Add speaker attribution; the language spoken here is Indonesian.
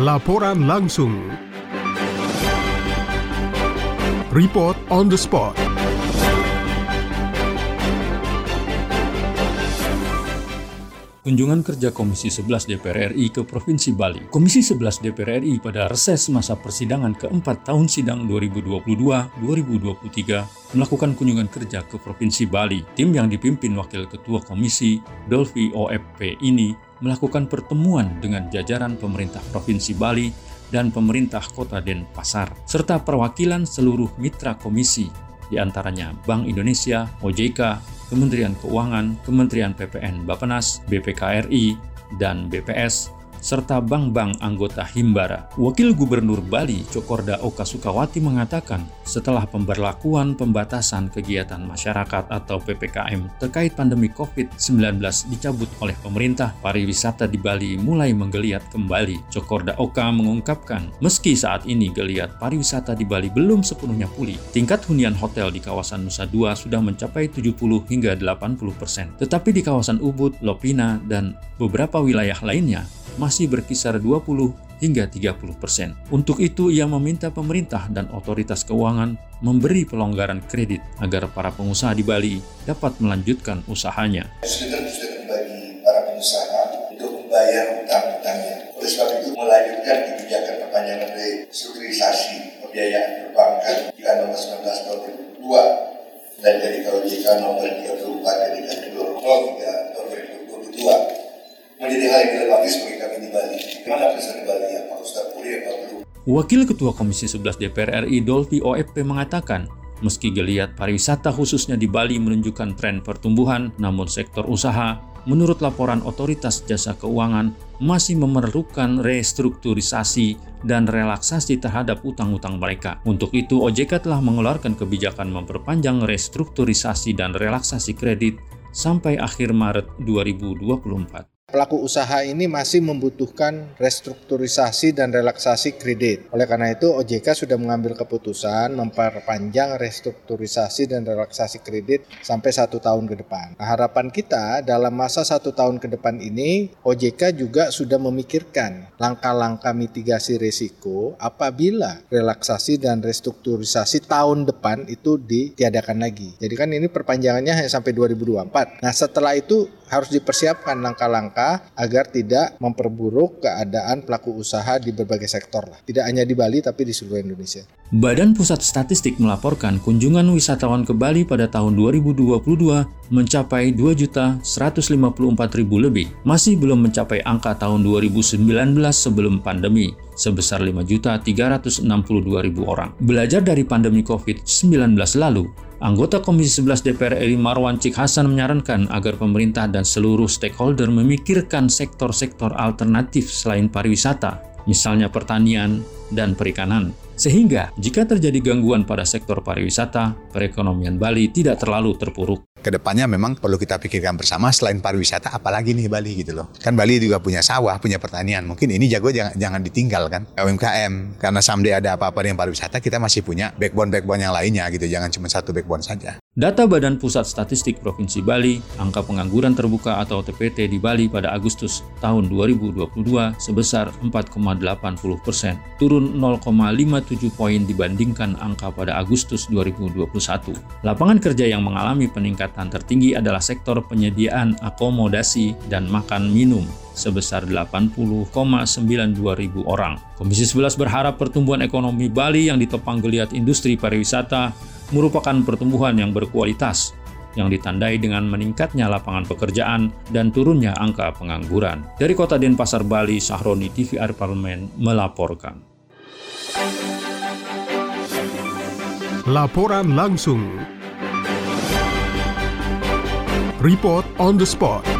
Speaker 1: Laporan langsung. Report on the spot.
Speaker 2: Kunjungan kerja Komisi 11 DPR RI ke Provinsi Bali. Komisi 11 DPR RI pada reses masa persidangan keempat tahun sidang 2022-2023 melakukan kunjungan kerja ke Provinsi Bali. Tim yang dipimpin Wakil Ketua Komisi, Dolvi OFP ini melakukan pertemuan dengan jajaran pemerintah Provinsi Bali dan pemerintah Kota Denpasar, serta perwakilan seluruh mitra komisi, di antaranya Bank Indonesia, OJK, Kementerian Keuangan, Kementerian PPN Bapenas, BPKRI, dan BPS serta bank-bank anggota Himbara. Wakil Gubernur Bali, Cokorda Oka Sukawati mengatakan, setelah pemberlakuan pembatasan kegiatan masyarakat atau PPKM terkait pandemi COVID-19 dicabut oleh pemerintah, pariwisata di Bali mulai menggeliat kembali. Cokorda Oka mengungkapkan, meski saat ini geliat pariwisata di Bali belum sepenuhnya pulih, tingkat hunian hotel di kawasan Nusa Dua sudah mencapai 70 hingga 80 persen. Tetapi di kawasan Ubud, Lopina, dan beberapa wilayah lainnya, masih berkisar 20 hingga 30 persen. Untuk itu, ia meminta pemerintah dan otoritas keuangan memberi pelonggaran kredit agar para pengusaha di Bali dapat melanjutkan usahanya.
Speaker 3: Sudah sudah bagi para pengusaha untuk membayar utang-utangnya. Oleh sebab itu, melanjutkan kebijakan perpanjangan restrukturisasi pembiayaan perbankan di nomor 19 tahun 2002 dan dari KOJK nomor 34 dari tahun 2003 tahun 2022 menjadi hal yang dilematis di Bali. Gimana belum?
Speaker 2: Wakil Ketua Komisi 11 DPR RI Dolvi OFP mengatakan, meski geliat pariwisata khususnya di Bali menunjukkan tren pertumbuhan, namun sektor usaha, menurut laporan Otoritas Jasa Keuangan, masih memerlukan restrukturisasi dan relaksasi terhadap utang-utang mereka. Untuk itu, OJK telah mengeluarkan kebijakan memperpanjang restrukturisasi dan relaksasi kredit sampai akhir Maret 2024
Speaker 4: pelaku usaha ini masih membutuhkan restrukturisasi dan relaksasi kredit. Oleh karena itu, OJK sudah mengambil keputusan memperpanjang restrukturisasi dan relaksasi kredit sampai satu tahun ke depan. Nah, harapan kita dalam masa satu tahun ke depan ini, OJK juga sudah memikirkan langkah-langkah mitigasi risiko apabila relaksasi dan restrukturisasi tahun depan itu ditiadakan lagi. Jadi kan ini perpanjangannya hanya sampai 2024. Nah, setelah itu harus dipersiapkan langkah-langkah agar tidak memperburuk keadaan pelaku usaha di berbagai sektor lah. Tidak hanya di Bali tapi di seluruh Indonesia.
Speaker 2: Badan Pusat Statistik melaporkan kunjungan wisatawan ke Bali pada tahun 2022 mencapai 2.154.000 lebih, masih belum mencapai angka tahun 2019 sebelum pandemi sebesar 5.362.000 orang. Belajar dari pandemi COVID-19 lalu, Anggota Komisi 11 DPR RI Marwan Cik Hasan menyarankan agar pemerintah dan seluruh stakeholder memikirkan sektor-sektor alternatif selain pariwisata, misalnya pertanian dan perikanan. Sehingga jika terjadi gangguan pada sektor pariwisata, perekonomian Bali tidak terlalu terpuruk
Speaker 5: ke depannya memang perlu kita pikirkan bersama selain pariwisata apalagi nih Bali gitu loh. Kan Bali juga punya sawah punya pertanian. Mungkin ini jago jangan jangan ditinggalkan UMKM karena someday ada apa-apa dengan pariwisata kita masih punya backbone backbone yang lainnya gitu. Jangan cuma satu backbone saja
Speaker 2: Data Badan Pusat Statistik Provinsi Bali, angka pengangguran terbuka atau TPT di Bali pada Agustus tahun 2022 sebesar 4,80 persen, turun 0,57 poin dibandingkan angka pada Agustus 2021. Lapangan kerja yang mengalami peningkatan tertinggi adalah sektor penyediaan akomodasi dan makan minum sebesar 80,92 ribu orang. Komisi 11 berharap pertumbuhan ekonomi Bali yang ditopang geliat industri pariwisata merupakan pertumbuhan yang berkualitas yang ditandai dengan meningkatnya lapangan pekerjaan dan turunnya angka pengangguran. Dari kota Denpasar, Bali, Sahroni TVR Parlemen melaporkan.
Speaker 1: Laporan langsung. Report on the spot.